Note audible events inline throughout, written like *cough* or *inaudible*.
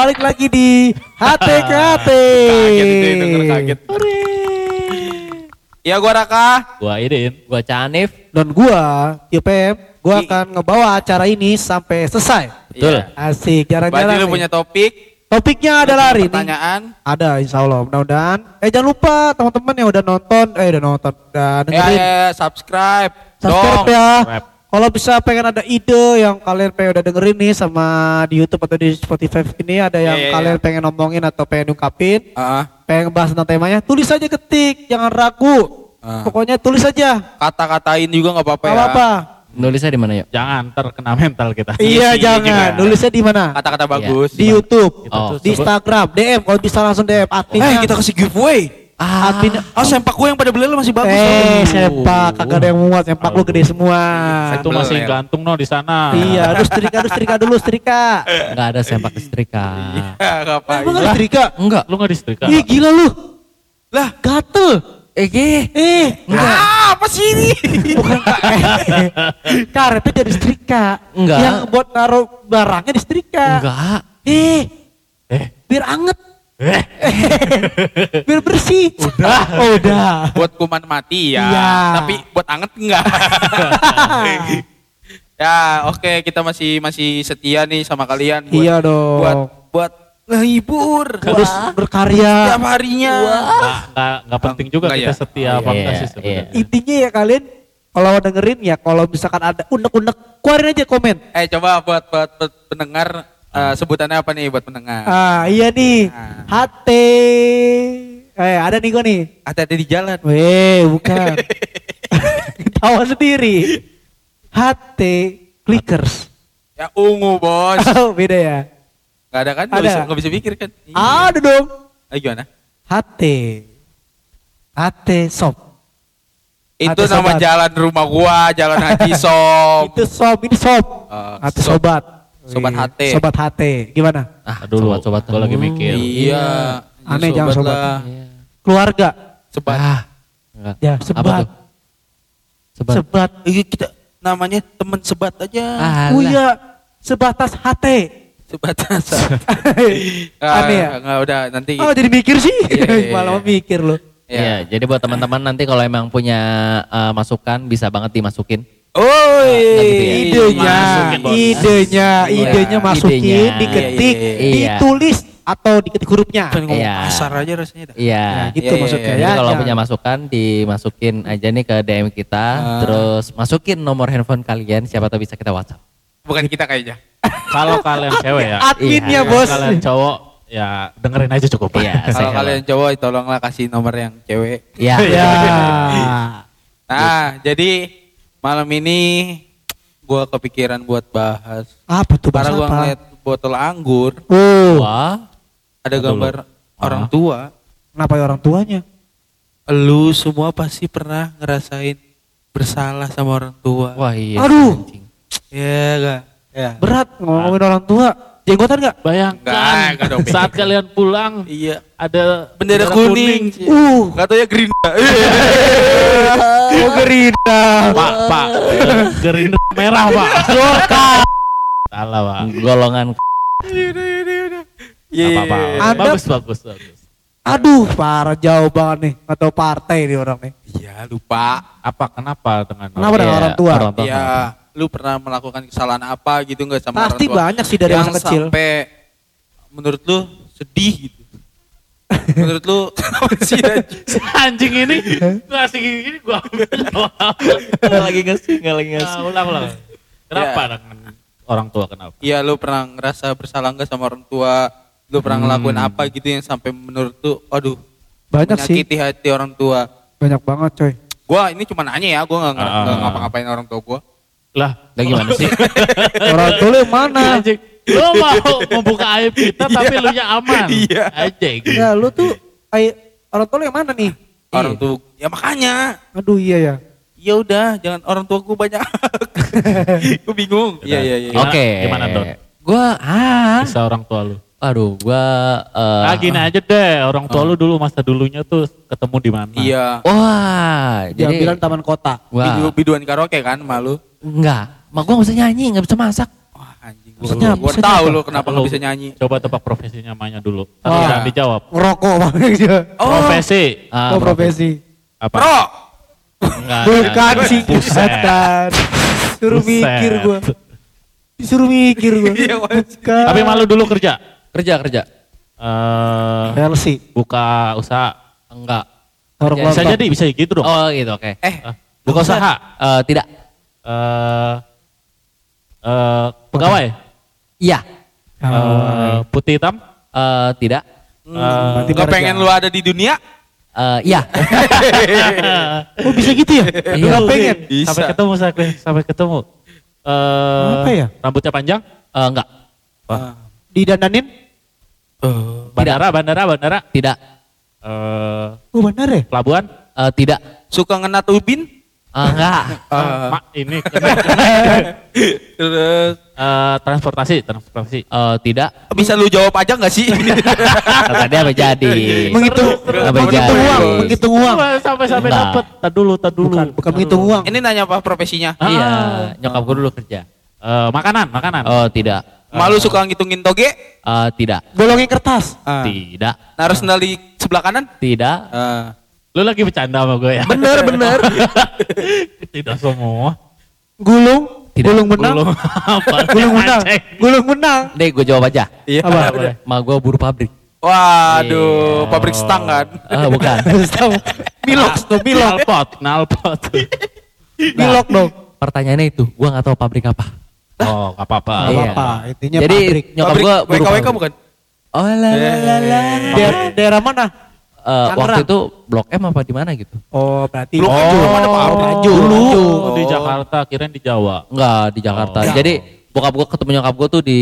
Balik lagi di HTKT. Kaget itu, denger kaget. Ya gua Raka. Gua Idin. Gua Canif. Dan gua, YPM, gua I- akan ngebawa acara ini sampai selesai. Betul. Iya. Asik, Berarti jalan-jalan. lu punya topik, Topiknya adalah hari ini. pertanyaan. Ada insya Allah, mudah-mudahan. Eh jangan lupa teman-teman yang udah nonton, eh udah nonton, udah Ya, dengerin. ya, ya, subscribe. Subscribe Dong. ya. Subscribe. Kalau bisa pengen ada ide yang kalian pengen udah dengerin nih sama di YouTube atau di Spotify ini ada yang Iya, iya, kalian iya. pengen ngomongin atau pengen ungkapin, Ah, pengen bahas tentang temanya, tulis aja ketik, jangan ragu. Ah. Pokoknya tulis aja. kata-katain juga nggak apa-apa ya. apa-apa. Nulisnya di mana yuk? Jangan terkena mental kita. Iya, sih, jangan. juga. Nulisnya di mana? Kata-kata Iya. bagus. Di YouTube, Oh, di Instagram, DM. Kalau bisa langsung DM. Adminnya. Eh, kita kasih giveaway. Ah, admin. Oh, sempak gue yang pada beli masih bagus. Eh, tuh. sepak, kagak ada yang muat, sepak lu gede semua. Itu masih Beler. gantung no di sana. Iya, aduh setrika, aduh setrika dulu, setrika. Enggak ada sempak setrika. Ya, ngapain? Emang ada setrika? Enggak. Lu nggak disetrika? Ih, gila lu. Lah, Gatel. Eh, ge. Eh, ah, apa sih ini? *laughs* bukan eh, *laughs* karetnya jadi setrika. Enggak. Yang buat naruh barangnya di setrika. Enggak. Eh, Eh. biar anget. Eh. biar bersih. Udah. Oh, udah. buat kuman mati ya. Iya. Tapi buat anget enggak. *laughs* ya, oke kita masih masih setia nih sama kalian buat Iya dong. buat buat ngehibur. Terus berkarya. Tiap harinya. Nggak, nggak, penting juga Nggak kita ya? setia apa Iya, enggak sih iya. sebenarnya. Intinya ya kalian kalau dengerin ya kalau misalkan ada unek-unek keluarin aja komen. Eh coba buat buat, buat pendengar eh, sebutannya apa nih buat pendengar? Ah iya nih. Ah. HT. Eh ada nih gua nih. Ada di jalan. Weh bukan. *laughs* Tawa sendiri. HT clickers. Ya ungu bos. *laughs* Oh beda ya. Gak ada kan? Gak Ada. bisa, nggak bisa pikir kan? Iya. Ada dong. Eh, gimana? HT. HT shop. Itu Hati nama sobat. jalan rumah gua, jalan Haji Som. *laughs* Itu shop, ini shop. Oh, HT sob- sobat. Sobat Wih, HT. Sobat HT. Gimana? Ah, Aduh, sobat sobat. gua lagi mikir. Iya. Aneh, jangan sobat. lah. Iya. Keluarga. Sebat. Ah. Enggak. Ya, sebat. tuh? Sebat. Sebat. Iya, kita namanya teman sebat aja. Ah, Oh iya, sebatas HT. Sebatas. *laughs* Aneh ya? Enggak udah nanti. Oh jadi mikir sih, Iya, iya, *laughs* iya. malah mikir loh. Iya, jadi buat teman-teman nanti kalau emang punya eh, masukan bisa banget dimasukin. Oh, Nah, gitu ya. Idenya, Masukin, bos. idenya, Iya, idenya masukin, idenya. diketik, Iya, iya, iya. ditulis atau diketik hurufnya. pengen ngomong Iya. kasar aja rasanya dah. Iya. Nah, gitu Iya, iya, maksudnya iya. Jadi ya. kalau punya masukan dimasukin aja nih ke DM kita, Ah. terus masukin nomor handphone kalian, siapa tahu bisa kita WhatsApp. Bukan kita kayaknya. *laughs* Kalau kalian cewek ya, adminnya Iya, kalau bos. kalian cowok ya dengerin aja cukup. Iya, Kalau kalian cowok tolonglah kasih nomor yang cewek. Iya. Ya. Nah, jadi malam ini gua kepikiran buat bahas. Apa tuh bahasa Karena gua apa? ngeliat botol anggur, Oh, Wah. ada Betul, gambar loh. orang Ah. tua. kenapa ya orang tuanya? Lu semua pasti pernah ngerasain bersalah sama orang tua. Wah iya. Aduh. Iya gak? Ya. Berat ngomongin orang tua. Jenggotan nggak? Enggak, Bayangkan enggak dong. saat kalian pulang Iya. ada Bendera kuning. Uh, Katanya Gerinda. *laughs* oh Gerindra. Pak, Pak, Gerindra merah Pak. Golkar. Salah Pak. Golongan Iya. Apa apa. Anda- Bagus bagus bagus. Aduh, parah jauh banget nih. Gak partai nih orang nih. Iya, lupa. Apa kenapa dengan Kenapa dengan Iya, orang tua? orang tua. Iya, lu pernah melakukan kesalahan apa gitu nggak sama Pasti orang tua? banyak sih dari yang masa kecil. sampai menurut lu sedih gitu. menurut lu *laughs* sih? *laughs* Si anjing ini ngasih gini gua Nggak lagi ngasih, nggak lagi ngasih. Nah, ulang ulang. Kenapa Ya. orang tua kenapa? Iya, lu pernah ngerasa bersalah nggak sama orang tua? Lu pernah ngelakuin Hmm. apa gitu yang sampai menurut lu, aduh, Banyak sih. menyakiti hati orang tua. Banyak banget coy. Gua ini cuma nanya ya, gua nggak nggak ngapa-ngapain orang tua gua. Lah, Lah gimana sih? *laughs* Orang yang mana? Lu mau membuka aib kita tapi lu nya aman. Iya. Anjing. Ya lu tuh ay, orang tua lu yang mana nih? Orang tua, ya makanya. Aduh iya ya. Ya udah, jangan orang tua gua banyak. *laughs* gua bingung. Iya, iya, iya. Oke. gimana, Don? Gua ah. Bisa orang tua lu. Aduh, gua eh, Nah, gini aja deh, orang tua lu dulu masa dulunya tuh ketemu di mana? Iya. Wah, Dia jadi bilang taman kota. Bidu, wah, biduan karaoke kan malu. enggak. Mak gua nggak bisa nyanyi, nggak bisa masak. Wah anjing Maksudnya? Gua tahu lu kenapa Lu nggak bisa nyanyi. Coba tebak profesi namanya dulu. Tapi Wah. jangan dijawab. Ngerokok bang. *laughs* Oh, Profesi. Ah, oh profesi. Apa? Pro. Enggak. Bukan enggak. sih Buset. Suruh mikir gua. Disuruh mikir gua. Iya. Tapi malu dulu kerja. Kerja kerja. Eh, Chelsea. buka usaha. Enggak. Warung Kerja. Bisa lontong. jadi, bisa gitu dong. Oh gitu oke. Eh, Eh, buka usaha. Eh, tidak. Eh, eh, pegawai. Iya. Eh, putih hitam. Eh, tidak. Eh, Berarti nggak kerja. pengen lu ada di dunia? Eh, iya. *laughs* Oh bisa gitu ya? Iya. Nggak pengen. Bisa. Sampai ketemu, sampai, sampai ketemu. Eh, Apa ya? Rambutnya panjang. Eh, enggak. Didandanin? Bandara, bandara, bandara. Tidak. Eh, Oh benar ya? pelabuhan. Eh, tidak. Suka ngenat ubin? Eh, enggak. Mak, ini *laughs* Terus Eh, transportasi, transportasi. Eh, tidak. bisa lu jawab aja nggak sih? Tadi apa jadi? Menghitung, Apa menghitung uang, menghitung uang. Sampai sampai Enggak. dapet. Tad dulu, tad dulu. Bukan, bukan menghitung uang. Ini nanya apa profesinya? Ah. Iya. Nyokap gue dulu kerja. Eh, makanan, makanan. Oh tidak. Malu suka ngitungin toge? Eh, tidak. Bolongin kertas. Ah. Tidak. Naruh sendal di sebelah kanan? Tidak. Ah. Lu lagi bercanda sama gue ya? Bener *laughs* bener. Tidak semua. Gulung. Tidak. Gulung menang. *laughs* Apa? Gulung menang. Gulung menang. Deh gue jawab aja. Iya. Apa? Ma gue buru pabrik. Waduh, Iya. pabrik stang kan? Eh, bukan. *laughs* Milok tuh, milok. Nalpot, nalpot. Milok dong. Pertanyaannya itu, gue nggak tahu pabrik apa. Oh, gak apa-apa. Gak Iya. apa-apa, intinya Jadi pabrik. nyokap Pabrik gue buru WKWK bukan? Oh lah lah lah lah. Daerah, daerah mana? Eh, Tangerang. waktu itu Blok M apa di mana gitu? Oh, berarti Blok M juga mana? Tanjung, dulu di Jakarta, kirain di Jawa. Enggak di Jakarta. Oh. Jadi bokap gue ketemu nyokap gue tuh di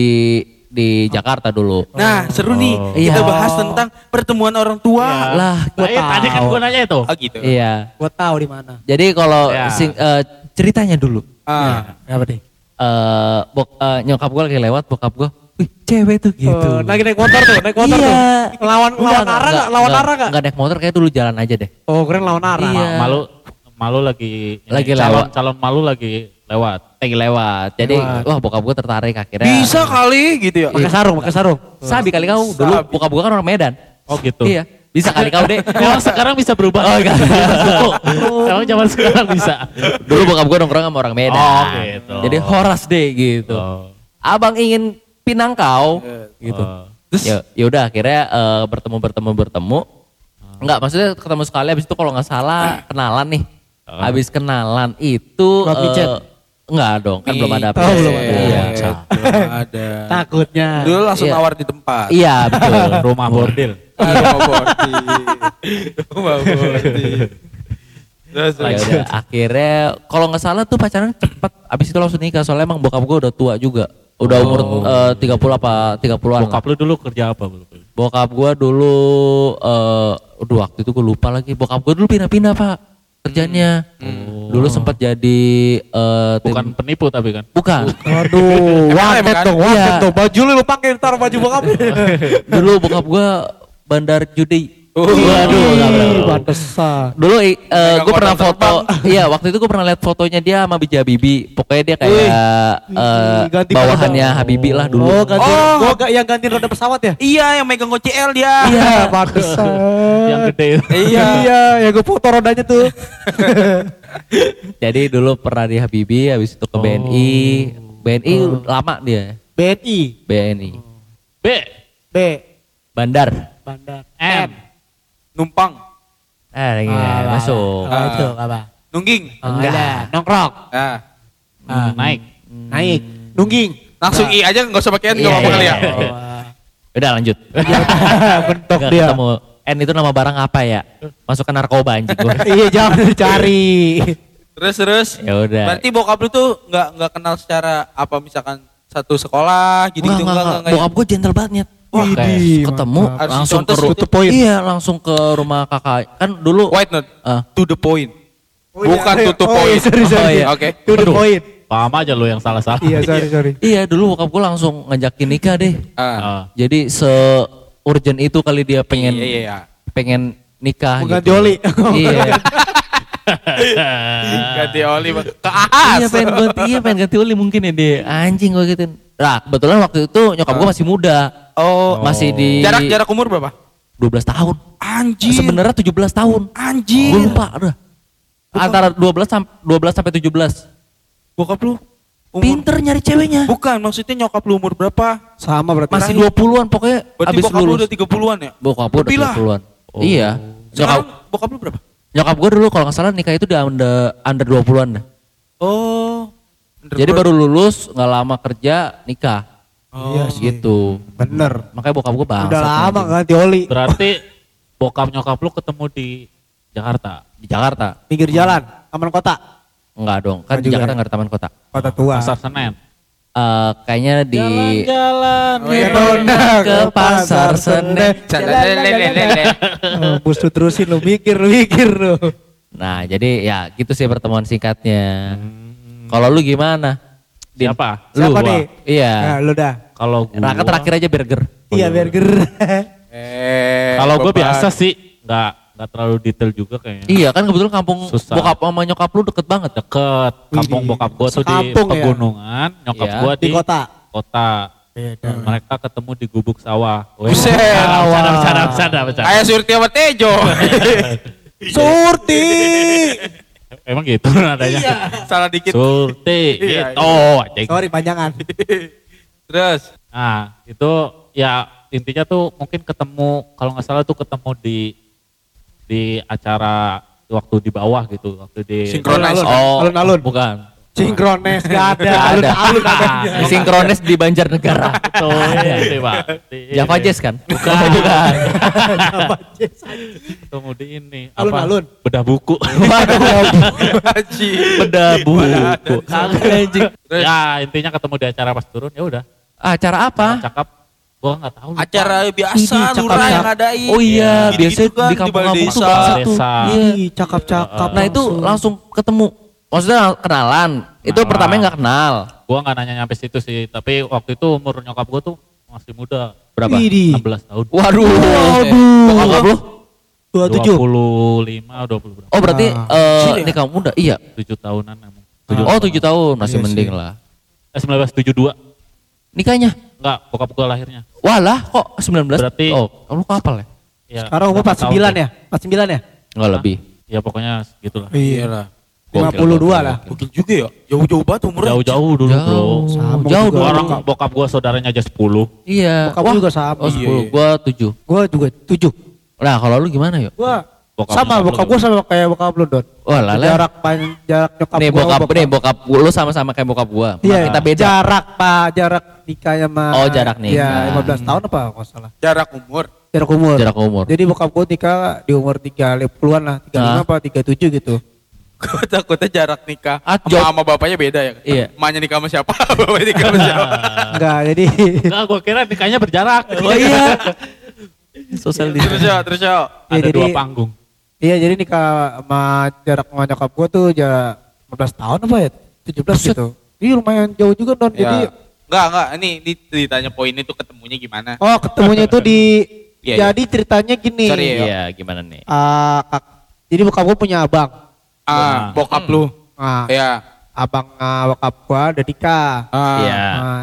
di Jakarta dulu. Nah, seru nih. Oh. Kita Iya. bahas tentang pertemuan orang tua. Lah, Nah, iya, tadi kan gue nanya itu. Ah gitu. Iya. Gua tahu di mana. Jadi kalau Ya. sing- eh, ceritanya dulu. Ah. Apa nih? Eh bok, eh, nyokap gue lagi lewat, bokap gue, wih cewek tuh gitu. Oh, lagi naik motor tuh, naik motor Iya. tuh. Lawan Enggak, lawan arah enggak? Lawan arah enggak? enggak naik motor kayak dulu jalan aja deh. Oh, keren lawan arah. Iya. Ma- Malu, malu lagi. ini, Lagi calon, lewat. calon malu lagi lewat. Lagi lewat. Jadi Lewat. wah bokap gue tertarik akhirnya. Bisa kali gitu ya. Pakai sarung, pakai sarung. Sabi kali kau. Dulu bokap gue kan orang Medan. Oh gitu. Iya. Bisa kali kau deh. Emang sekarang bisa berubah. Oh, enggak. Emang zaman sekarang bisa. Dulu bokap gue nongkrong sama orang Medan. Oh, gitu. Jadi horas deh gitu. Oh. Abang ingin pinang kau gitu. Oh. Ya ya udah akhirnya eh, bertemu bertemu bertemu. Enggak, maksudnya ketemu sekali habis itu kalau nggak salah kenalan nih. Ah. Habis kenalan itu eh, micet? Enggak dong, kan belum ada Oh, aplikasi. belum ada. Iya. Belum ada. Takutnya. Dulu langsung Iya. nawar di tempat. Iya, betul. *laughs* Rumah bordil. Ah, Rumah *laughs* bordi. Rumah bordi. Terus, Ya terus. udah, akhirnya kalau nggak salah tuh pacaran cepet. Abis itu langsung nikah soalnya emang bokap gue udah tua juga. Udah umur eh, 30 apa 30-an. Bokap lu dulu kerja apa? Bokap gua dulu eh aduh waktu itu gue lupa lagi. Bokap gua dulu pindah-pindah, Pak. Kerjanya. Dulu sempat jadi eh tim- Bukan penipu tapi kan. bukan. Waduh, *laughs* Emang wadet kan? dong, wadet Iya. dong. Baju lu lu pakai ntar baju bokap. *laughs* dulu bokap gua bandar judi. Oh. Waduh. Pantesan. Dulu eh Megang gue pernah foto, iya waktu itu gue pernah lihat fotonya dia sama Bija Bibi. Pokoknya dia kayak eh, Ganti bawahannya roda. Habibie lah dulu. Oh, ganti. Oh. Gua yang ganti roda pesawat ya? Iya, yang megang OCL dia. Iya, *laughs* pantesan. Yang gede itu. Iya. Iya, ya gue foto rodanya tuh. *laughs* Jadi dulu pernah di Habibie, habis itu ke BNI. BNI lama dia. BNI, BNI. B. B, Bandar. Bandar, M. Numpang. Ah, lagi Ah, masuk. Apa itu, apa? Nungging. Enggak ada, nongkrong, Ah. Ah. Naik. naik, nungging. Langsung I aja nggak usah pakai N Iya, nggak apa-apa iya, kali ya. iya. Oh, Udah lanjut. *laughs* bentok Nggak dia. ketemu. N itu nama barang apa ya? Masuk ke narkoba anjing gua. *laughs* Iya, jangan dicari. Terus terus. Ya udah. Berarti bokap lu tuh nggak nggak kenal secara apa misalkan satu sekolah gitu gitu Enggak, enggak, enggak. ya? Bokap gue gentle banget nyet. Wah, Widih, kayak ketemu mantap. Langsung ke to the point. Iya, langsung ke rumah kakak. Kan dulu White note. Ah. To the point. Oh, iya, Bukan iya. to the Oh, point. iya, sorry, sorry. Oh, iya. Oke. To the Aduh. point. Paham aja lu yang salah-salah. Iya, sorry, sorry. Iya, dulu bokap gue langsung ngajakin nikah deh. Ah. Ah. Jadi se urgent itu kali dia pengen Iya iya iya. pengen nikah ganti gitu. oli. iya. *laughs* Ganti oli ke ahas. iya pengen ganti iya pengen ganti oli mungkin ya dia. Anjing gue gitu. Nah, kebetulan waktu itu nyokap gue masih muda. Oh, Masih di jarak jarak umur berapa? 12 tahun. Anjir. Sebenarnya 17 tahun. Anjir. Gue lupa udah. Antara 12 sampai 12 sampai 17. Bokap lu umur Pinter nyari ceweknya. Bukan, maksudnya nyokap lu umur berapa? Sama berarti. Masih 20-an pokoknya Berarti abis bokap lu lulus. udah 30-an ya? Bokap gue udah Lebih lah. 30-an. Iya. Sekarang Nyokap, bokap lu berapa? nyokap gue dulu kalau nggak salah nikah itu di under, under 20-an dah. Oh. Jadi baru lulus, nggak lama kerja, nikah. Oh. Iya sih. Gitu. Bener. Makanya bokap gue bangsa. Udah lama ganti oli. Berarti bokap nyokap lu ketemu di Jakarta. Di Jakarta. Pinggir jalan, taman kota. Enggak dong, kan Enggak di Jakarta ya? nggak ada taman kota. Kota tua. Pasar Senen. Eh, kayaknya di Jalan-jalan. Oh, iya. Nona ke pasar Senen. Oh, bus lu terusin lu mikir lu mikir lu. Nah, jadi ya gitu sih pertemuan singkatnya. Hmm. Kalau lu gimana? Din? Siapa? Lu. Siapa Gua. nih? Iya. Nah, lu dah. Kalau gua Raka terakhir aja burger. Iya burger. Eh, Kalau beban. biasa sih nggak nggak terlalu detail juga kayaknya. Iya kan kebetulan kampung Susah. bokap sama nyokap lu deket banget. Deket. Kampung Widih, bokap gue tuh di sekampung ya? pegunungan, nyokap Iya. gue Di di, kota. kota. Beda. Mereka ketemu di gubuk sawah. Buset. Bercanda, bercanda, bercanda, bercanda. Kayak Surti sama Tejo. *laughs* Surti. Emang gitu *laughs* nadanya. Salah dikit. Surti, Iya, gitu. anjing. Sorry panjangan. *laughs* Terus. Nah, itu ya intinya tuh mungkin ketemu kalau nggak salah tuh ketemu di di acara waktu di bawah gitu, waktu di Synchronize. Oh, Alun-alun. bukan. Sinkrones gak *laughs* ada. Ada. Alun-alun adanya. *laughs* Sinkronis di Banjarnegara. *laughs* Betul, ini, Pak. Java Jazz kan? Bukan. bukan. Ketemu di ini Alun-alun. Bedah buku. Haji. Beda buku. Ya, intinya ketemu di acara pas turun ya udah. Acara apa? Cakap. Gua nggak tahu. lupa. Acara biasa lurah yang ngadain. Oh iya, kan, di kampung-kampung balai tuh desa. tuh. Iya. Ih, cakep-cakep. Nah itu langsung ketemu. Maksudnya kenalan. Itu Kenalan. pertamanya nggak kenal. Gua nggak nanya nyampe situ sih, tapi waktu itu umur nyokap gua tuh masih muda. Berapa? Widih. 16 tahun. Waduh. Waduh. Bokap lu? 27. 25, 20 berapa? Oh berarti Ah. eh Kecil ya? nikah muda? Iya. 7 tahunan emang. Oh tujuh tahun masih Iya mending lah. Eh, 1972. Nikahnya? Enggak, bokap gua lahirnya. Walah kok 19? Berarti- Oh lu kapal ya? Ya, Sekarang umur 8 tahun 49 tuh. ya? 49 ya? Enggak lebih. Ya pokoknya gitulah. Iya lah. 52 lah. Mungkin juga ya. Jauh-jauh banget umurnya. Jauh-jauh dulu, Bro. Jauh. Sama Jauh dulu. Orang bokap gua saudaranya aja 10. Iya. Bokap lu juga sama. Oh 10, Iya. gua 7. Gua juga 7. Nah kalau lu gimana yuk? Gua Bokap sama bokap lu gua sama kayak bokap lu Don. Wah lala. Jarak pan, jarak nyokap Nih gua sama bokap, nih bokap gua, lu sama-sama kayak bokap gua. Iya, kita beda. Jarak Pak, jarak nikahnya sama Oh, jarak nikah. Iya, 15 tahun apa kalau salah. Jarak umur. Jarak umur. Jarak umur. Jadi bokap gua nikah di umur 30-an lah, 35 Hah? apa 37 gitu. Gue takutnya jarak nikah Ah, sama, jauh. sama bapaknya beda ya. Iya. Emaknya nikah sama siapa? *laughs* bapaknya nikah sama siapa? *laughs* Enggak, *laughs* jadi Enggak, gua kira nikahnya berjarak. Oh iya. Sosial di. terus ya, terus ya. Ada Iya, dua jadi- panggung. iya jadi nikah sama jarak sama nyokap gua tuh jarak 15 tahun apa ya? 17 gitu. Iya lumayan jauh juga Don. Jadi Ya. Enggak, enggak. Ini di- ditanya poin itu ketemunya gimana? oh ketemunya tuh di Iya, iya. jadi ceritanya gini. Sorry ya. Iya gimana nih? Ah, kak- jadi bokap gua punya abang. Ah, bokap lu. Ah, Ya. abang ah, bokap gua udah nikah. Ah. Iya. Ah,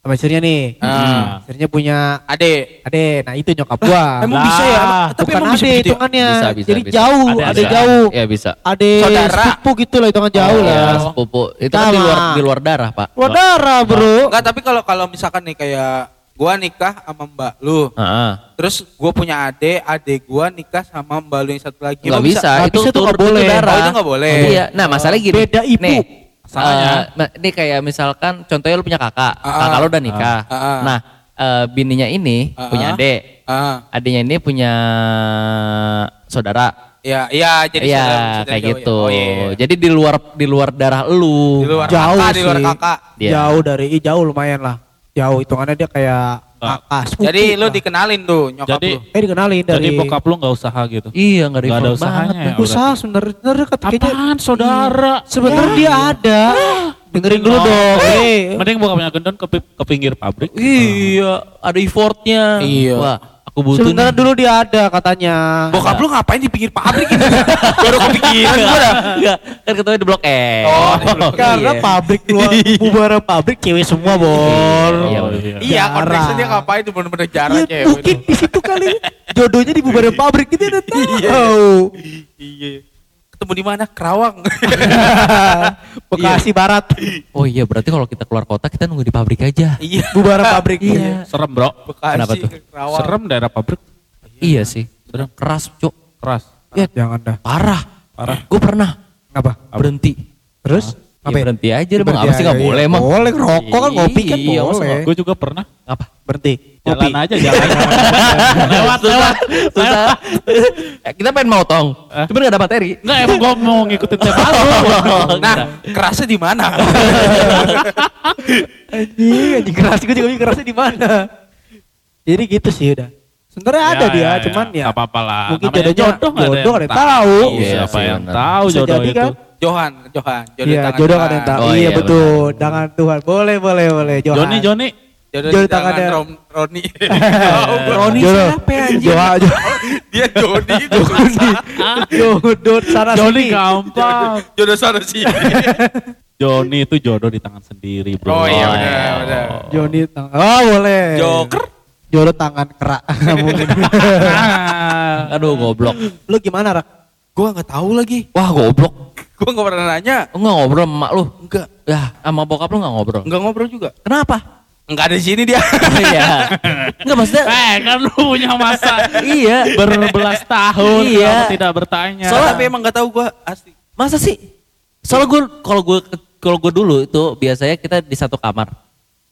sama istrinya nih. Ah. Istrinya punya Ade. ade. Nah itu nyokap gua. *laughs* Emang bisa ya? Tapi Bukan emang bisa begitu ya? hitungannya. Bisa, Jadi bisa. jauh, ade. jauh. Iya bisa. Ade Saudara. sepupu gitu lah hitungan jauh Oh, lah. Ya, sepupu. Itu kan di luar di luar darah, Pak. Luar darah bro. Enggak, tapi kalau kalau misalkan nih kayak gua nikah sama mbak lu. Heeh. Terus gua punya ade, ade gua nikah sama mbak lu yang satu lagi. Nggak Emang bisa, Nggak itu bisa turut nggak boleh. itu darah. Oh, itu nggak boleh. Iya, nah masalahnya gini. Beda ibu. Nih, Masalahnya. eh, nah, ini kayak misalkan contohnya lu punya kakak, Ah, kakak lu udah nikah. ah, ah. Nah, eh, bininya ini Ah, punya adik, Ah, adiknya ini punya saudara. iya, iya jadi Iya, saudara- kayak jauh ya. gitu. Oh, iya, iya. Jadi di luar di luar darah lu. Di luar Jauh kakak, di luar sih. kakak. Iya. Jauh dari jauh lumayan lah. Jauh hitungannya dia kayak Ah. sepupu Jadi lu lah. dikenalin tuh nyokap Jadi lu. eh dikenalin dari jadi bokap lu nggak usaha gitu. Iya, enggak Nggak ada ada usahanya banget. ya. usaha sebenarnya kayaknya Apaan saudara? sebenarnya dia ada. Dengerin dulu Oh. dong. Eh, Mending bokapnya gendon ke, ke pinggir pabrik. Iya, ada effortnya. Iya. Wah, Aku butuh Sebenarnya nih. dulu dia ada katanya. Bokap lu ngapain di pinggir pabrik gitu? *laughs* Baru kepikiran gua dah. Enggak, kan ketemu di blok E. Oh, *laughs* di Blok Karena Iya. pabrik luar *laughs* bubaran pabrik cewek semua bor. Iya, Iya, Jarang. konteksnya dia ngapain tuh bener-bener jarang Iya, cewek. mungkin di situ kali jodohnya di bubaran pabrik gitu udah tahu. Iya. Ketemu di mana? Kerawang. *laughs* Bekasi Barat. Oh iya, berarti kalau kita keluar kota kita nunggu di pabrik aja. Iya. *laughs* Bubaran pabrik. Iya. Serem bro. Bekasi, Kenapa tuh? Kerawang. Serem daerah pabrik. Iya sih. Keras, Cok. Keras. Ya jangan dah. Parah. Parah. Gue pernah Kenapa? berhenti. Terus? Ya, berhenti aja deh, Bang. Apa sih aja, boleh iya. emang? Boleh rokok kan ngopi kan Iya, masa boleh. Gue juga pernah. Apa? Berhenti. Jalan aja jalan. lewat *laughs* lewat. Susah. *laughs* Eh, kita pengen motong. Eh? Cuma gak ada materi. Enggak emang gue mau ngikutin tema lu. *laughs* Nah, kerasnya di mana? Anjing, anjing keras gue juga kerasnya di mana. Jadi gitu sih udah. Sebenarnya ada Ya, dia, ya, cuman ya. Apa-apa lah. Mungkin jodoh nggak jodoh ada yang tahu. Iya Siapa sih, yang tahu jodoh itu? Kan? Johan, Johan. Jodoh Iya, tangan jodoh Tuhan. ada yang tahu. Oh, iya iya, betul. Tangan Tuhan. Boleh, boleh, boleh. Johan. Joni Joni. Jodoh, Jodoh di tangan. Rom, Roni. *laughs* Roni siapa ya, anjing? Jodoh, jodoh, *laughs* Dia Joni, gue susah. *laughs* jodoh sana Joni gampang. Jodoh sana sih. Joni itu jodoh di tangan sendiri bro. Oh iya benar, benar. Joni tangan. Oh boleh. Joker. Jodoh tangan kerak. Mungkin. Aduh, goblok. Lu gimana, Rak? Gue nggak tahu lagi. Wah, goblok. Gue nggak pernah nanya. Lu nggak ngobrol sama emak lu? Enggak, Ya, sama bokap lu nggak ngobrol? enggak ngobrol juga. Kenapa? Enggak ada di sini dia. *laughs* Iya. Enggak maksudnya. Eh kan lu punya masa Iya. berbelas tahun Iya. tidak bertanya. Soalnya- Tapi emang nggak tahu gue asli. Masa sih? Soalnya gue kalau gue kalau gue dulu itu biasanya kita di satu kamar.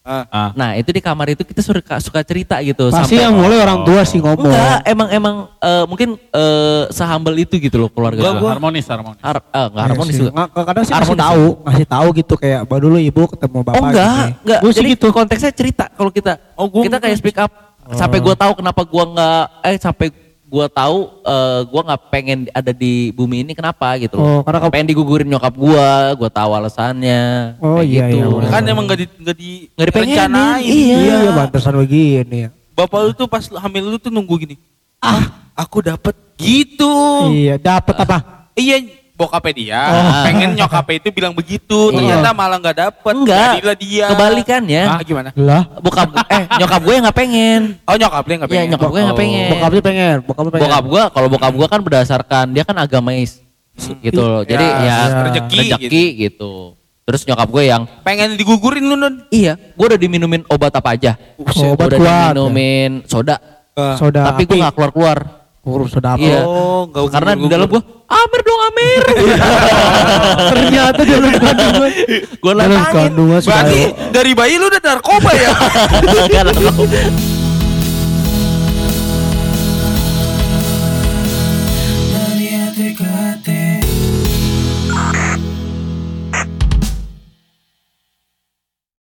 Ah. Ah. Nah itu di kamar itu kita suka suka cerita gitu. Pasti yang mulai orang tua sih ngomong. Enggak, emang emang eh, mungkin eh, sehambel itu gitu loh keluarga Gua, gue. harmonis harmonis. Har eh, enggak Iya harmonis sih. juga. Nggak, kadang sih Harmonis tahu, ngasih tahu gitu kayak baru dulu ibu ketemu bapak Oh enggak, gini. enggak. Gua sih Jadi gitu. konteksnya cerita kalau kita. Oh, gua kita kayak enggak. speak up. Sampai gua tahu kenapa gua enggak eh sampai gua tahu eh, gua nggak pengen ada di bumi ini kenapa gitu. Oh, karena kamu- pengen digugurin nyokap gua, gua tahu alasannya. Oh, kayak iya, gitu. iya, benar. Kan emang nggak di nggak di Nggak dipengenin, rencanain. iya. Iya, iya pantesan begini ya. Bapak lu tuh pas hamil lu tuh nunggu gini. Ah, aku dapet gitu. Iya, dapat apa? Iya, bokapnya dia. Oh. Pengen nyokapnya itu bilang begitu. Iya. Ternyata malah nggak dapet. Enggak. Jadilah dia. Kebalikannya. Ah, gimana? Lah, Bokap eh nyokap gue yang nggak pengen. Oh nyokapnya nggak Iya, pengen. nyokap gue nggak Oh. pengen. bokapnya pengen, bokapnya pengen. Bokap gua kalau bokap gua kan berdasarkan dia kan agamais gitu loh. Jadi Ya, ya, rezeki rezeki gitu. Terus nyokap gue yang Pengen digugurin lu non. iya, gua udah diminumin obat apa aja. Buset, obat udah kuat. diminumin soda. Soda tapi api. gua nggak keluar-keluar. Urus soda apa? Iya. Oh, nggak Karena di dalam gua Amir dong Amir. *laughs* Ternyata dalam kandungan. gua Dalam nantangin. kandungan. Berarti dari bayi lu udah narkoba ya? *laughs*